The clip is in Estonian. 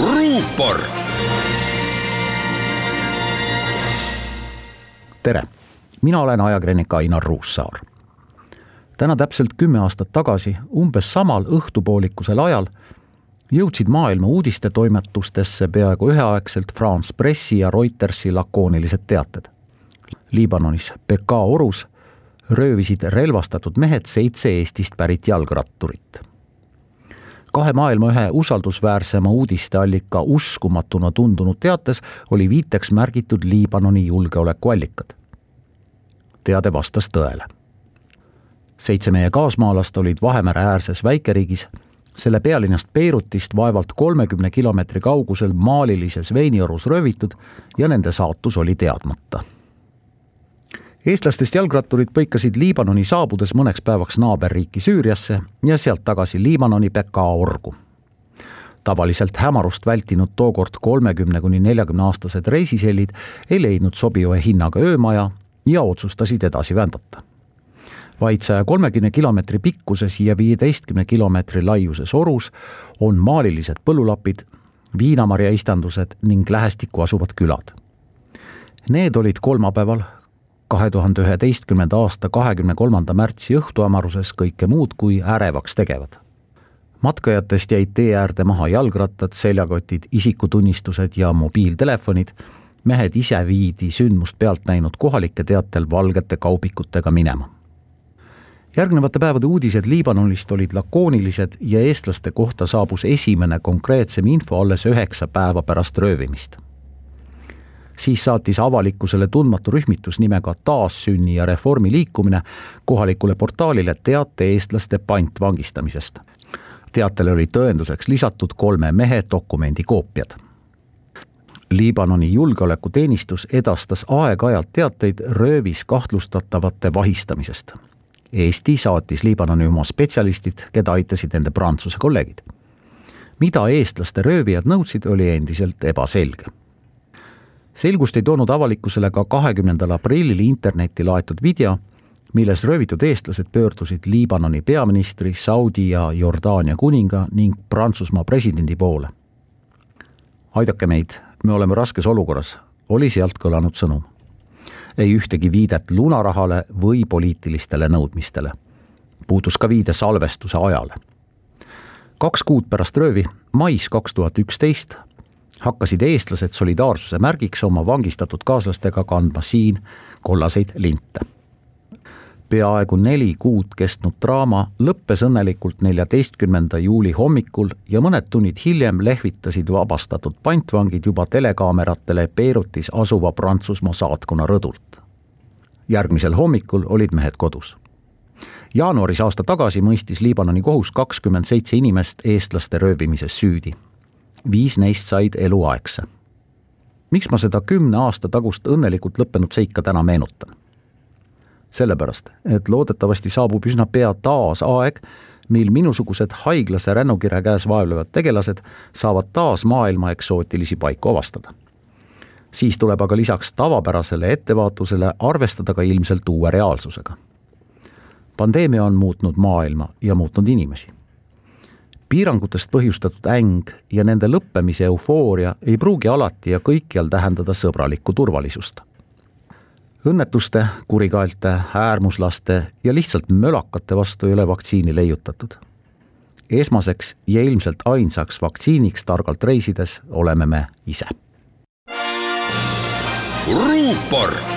ruupor. tere, mina olen ajakirjanik Ainar Ruussaar. täna täpselt kümme aastat tagasi, umbes samal õhtupoolikusel ajal jõudsid maailma uudistetoimetustesse peaaegu üheaegselt France Pressi ja Reutersi lakoonilised teated. Liibanonis Beka orus röövisid relvastatud mehed seitse Eestist pärit jalgratturit kahe maailma ühe usaldusväärsema uudisteallika uskumatuna tundunud teates oli viiteks märgitud Liibanoni julgeolekuallikad. teade vastas tõele. seitse meie kaasmaalast olid Vahemere äärses väikeriigis, selle pealinnast Beirutist vaevalt kolmekümne kilomeetri kaugusel maalilises veiniorus röövitud ja nende saatus oli teadmata eestlastest jalgratturid põikasid Liibanoni saabudes mõneks päevaks naaberriiki Süüriasse ja sealt tagasi Liibanoni Bekaa orgu. tavaliselt hämarust vältinud tookord kolmekümne kuni neljakümne aastased reisisellid ei leidnud sobiva hinnaga öömaja ja otsustasid edasi vändata. vaid saja kolmekümne kilomeetri pikkuses ja viieteistkümne kilomeetri laiuses orus on maalilised põllulapid, viinamarja istandused ning lähestikku asuvad külad Need olid kolmapäeval, kahe tuhande üheteistkümnenda aasta kahekümne kolmanda märtsi õhtuhamaruses kõike muud kui ärevaks tegevad. matkajatest jäid tee äärde maha jalgrattad, seljakotid, isikutunnistused ja mobiiltelefonid, mehed ise viidi sündmust pealt näinud kohalike teatel valgete kaubikutega minema. järgnevate päevade uudised Liibanonist olid lakoonilised ja eestlaste kohta saabus esimene konkreetsem info alles üheksa päeva pärast röövimist siis saatis avalikkusele tundmatu rühmitus nimega Taassünni ja Reformi liikumine kohalikule portaalile teate eestlaste pantvangistamisest. teatele oli tõenduseks lisatud kolme mehe dokumendikoopiad. Liibanoni julgeolekuteenistus edastas aeg-ajalt teateid röövis kahtlustatavate vahistamisest. Eesti saatis Liibanoni oma spetsialistid, keda aitasid nende Prantsuse kolleegid. mida eestlaste röövijad nõudsid, oli endiselt ebaselge selgust ei toonud avalikkusele ka kahekümnendal aprillil internetti laetud video, milles röövitud eestlased pöördusid Liibanoni peaministri, Saudi ja Jordaania kuninga ning Prantsusmaa presidendi poole. aidake meid, me oleme raskes olukorras, oli sealt kõlanud sõnum. ei ühtegi viidet lunarahale või poliitilistele nõudmistele. puudus ka viide salvestuse ajale. kaks kuud pärast röövi, mais kaks tuhat üksteist, hakkasid eestlased solidaarsuse märgiks oma vangistatud kaaslastega kandma siin kollaseid linte. peaaegu neli kuud kestnud draama lõppes õnnelikult neljateistkümnenda juuli hommikul ja mõned tunnid hiljem lehvitasid vabastatud pantvangid juba telekaameratele Beirutis asuva Prantsusmaa saatkonna rõdult. järgmisel hommikul olid mehed kodus jaanuaris aasta tagasi mõistis Liibanoni kohus kakskümmend seitse inimest eestlaste röövimises süüdi viis neist said eluaegse. miks ma seda kümne aasta tagust õnnelikult lõppenud seika täna meenutan? sellepärast, et loodetavasti saabub üsna pea taas aeg, mil minusugused haiglase rännukirja käes vaevlevad tegelased saavad taas maailma eksootilisi paiku avastada. siis tuleb aga lisaks tavapärasele ettevaatusele arvestada ka ilmselt uue reaalsusega. pandeemia on muutnud maailma ja muutnud inimesi piirangutest põhjustatud äng ja nende lõppemise eufooria ei pruugi alati ja kõikjal tähendada sõbralikku turvalisust. õnnetuste, kurikaelte, äärmuslaste ja lihtsalt mölakate vastu ei ole vaktsiini leiutatud. esmaseks ja ilmselt ainsaks vaktsiiniks targalt reisides oleme me ise. ruupor